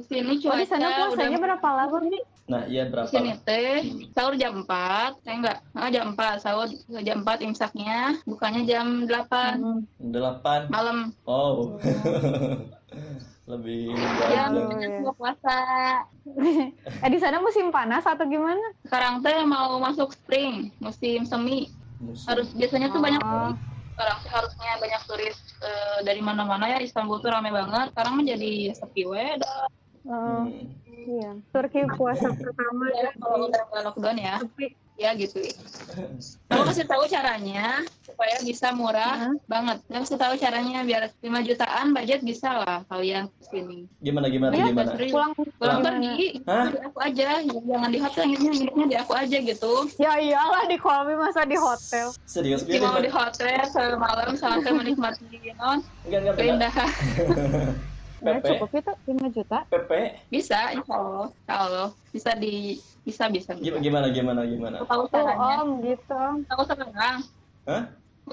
Di sini Oh, di sana cuaca puasanya udah berapa lama nih? Nah, iya di berapa? sini teh sahur jam 4 eh enggak ah, jam 4 sahur jam 4 imsaknya bukannya jam 8 Hmm. Delapan. malam Oh. Lebih ya banyak. Aduh, makanya ya. mau puasa eh di sana musim panas atau gimana? sekarang teh mau masuk spring musim semi Musuh. harus biasanya tuh banyak Oh. turis sekarang sih harusnya banyak turis eh, dari mana-mana ya Istanbul tuh rame banget sekarang menjadi sepi we Oh, Hmm. iya. Turki puasa pertama Ya, kalau udah nggak lockdown ya sepi. ya gitu aku kasih tahu caranya supaya bisa murah Hah? banget aku kasih tahu caranya biar 5 jutaan budget bisa lah kalian ke sini Gimana gimana Iya, gimana? Pulang pulang gimana? pergi di aku aja jangan di hotel nginepnya nginepnya di aku aja gitu Ya iyalah di Kolbi masa di hotel. Serius Di mau di hotel semalam sampai menikmati non Enggak enggak benar. keindahan Ya PP cukup itu 5 juta. PP bisa insya Allah insya Allah bisa di bisa bisa, bisa. gimana gimana gimana? Aku tahu Tuh caranya om gitu. aku sekarang Hah?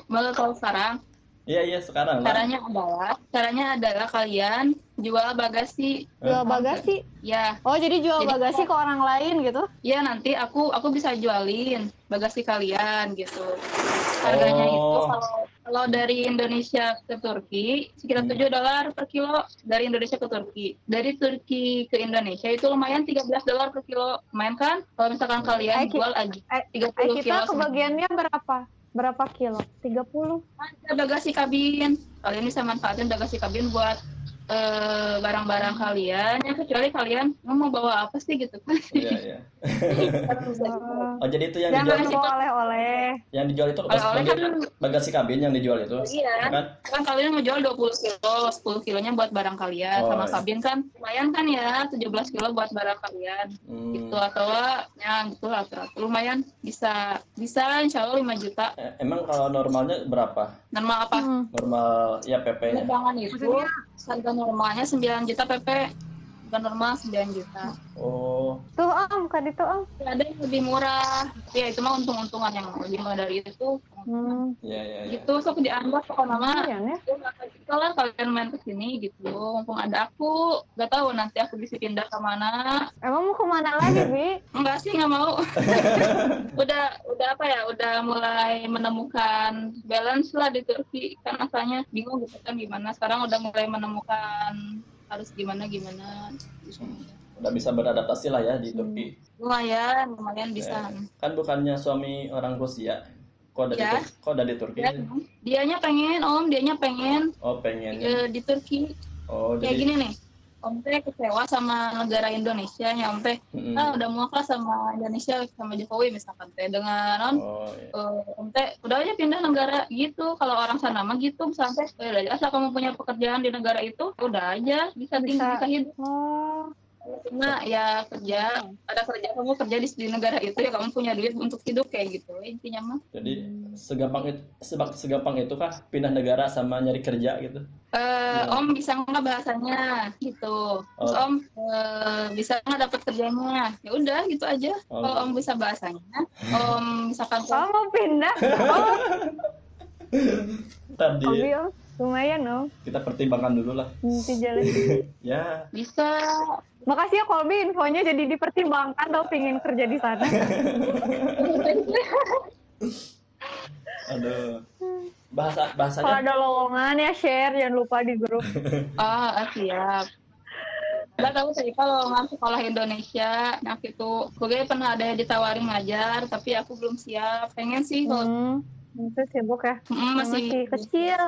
mau tahu sekarang Iya iya sekarang lah. caranya adalah caranya adalah kalian jual bagasi Jual bagasi. ya Oh jadi jual Jadi- bagasi ke orang lain gitu? ya nanti aku aku bisa jualin bagasi kalian gitu harganya Oh. itu kalau kalau dari Indonesia ke Turki sekitar Hmm. 7 dolar per kilo dari Indonesia ke Turki dari Turki ke Indonesia itu lumayan 13 dolar per kilo lumayan kan kalau misalkan kalian Eh, ki- jual aja Eh, 30 eh, kilo kita kebagiannya berapa? Berapa kilo? 30? ada bagasi kabin kalian bisa manfaatin bagasi kabin buat eh, barang-barang kalian ya kecuali kalian mau bawa apa sih gitu kan Iya iya. Oh, jadi itu yang dijual bawa oleh-oleh. yang dijual itu Oleh-oleh bagasi, kan bagasi kabin yang dijual itu. Iya. Kan? kan kalian ngejual 20 kilo 10 kilonya buat barang kalian Oh, sama iya. kabin kan lumayan kan ya 17 kilo buat barang kalian Hmm. gitu atau ya gitu lah atau- lumayan bisa bisa insya Allah 5 juta Eh, Emang kalau normalnya berapa? normal apa Hmm. Normal ya PP-nya. itu Maksudnya? Harga normalnya 9 juta PP harga normal 9 juta Oh, Tuh om, kan itu om. Ya, ada yang lebih murah. Ya itu mah untung-untungan yang lebih murah dari itu. Hmm. iya iya iya. gitu sok dianggap pokok nama Lumayan ya. kalau kalian main ke sini gitu. Mumpung ada aku gak tahu nanti aku bisa pindah ke mana Emang mau ke mana lagi, Bi? enggak sih nggak mau. Udah udah apa ya? Udah mulai menemukan balance lah di Turki. Kan asalnya bingung gitu kan gimana. Sekarang udah mulai menemukan harus gimana gimana Udah bisa beradaptasi lah ya di Turki. lumayan lumayan bisa Kan bukannya suami orang Rusia. Kok ada di, Ya. Kok ada di Turki? ya, dianya pengen om dianya pengen Oh, pengennya. eh, di Turki Oh, kayak jadi gini nih om teh kecewa sama negara Indonesia ya om teh. Ah udah muak lah sama Indonesia sama Jokowi misalkan teh. Dengan non Oh, iya. eh, om teh udah aja pindah negara gitu. Kalau orang sana mah gitu sampai. Ya udah asal kamu punya pekerjaan di negara itu udah aja bisa tinggal Bisa. bisa hidup. Oh, cuma ya kerja ada kerja kamu kerja di, di negara itu ya kamu punya duit untuk hidup kayak gitu intinya mah Jadi segampang itu sebab segampang itu kah pindah negara sama nyari kerja gitu? Eh, Ya. om bisa nggak bahasanya gitu terus Oh. om eh, bisa nggak dapat kerjanya ya udah gitu aja Oh. kalau om bisa bahasanya om misalkan oh mau pindah? Oh, Tadi. Lumayan om. kita pertimbangkan dulu lah. Nanti jalan. Ya, bisa Makasih ya Kolbi infonya jadi dipertimbangkan tau pingin kerja di sana. aduh. Bahasa Kalau bahasanya ada lowongan ya share jangan lupa di grup. ah ah, siap Nggak tahu sih kalau nggak sekolah Indonesia, nah itu gue pernah ada yang ditawarin ngajar, tapi aku belum siap. Pengen sih kalau Hmm. Itu sibuk ya. Mm, masih, Masih kecil.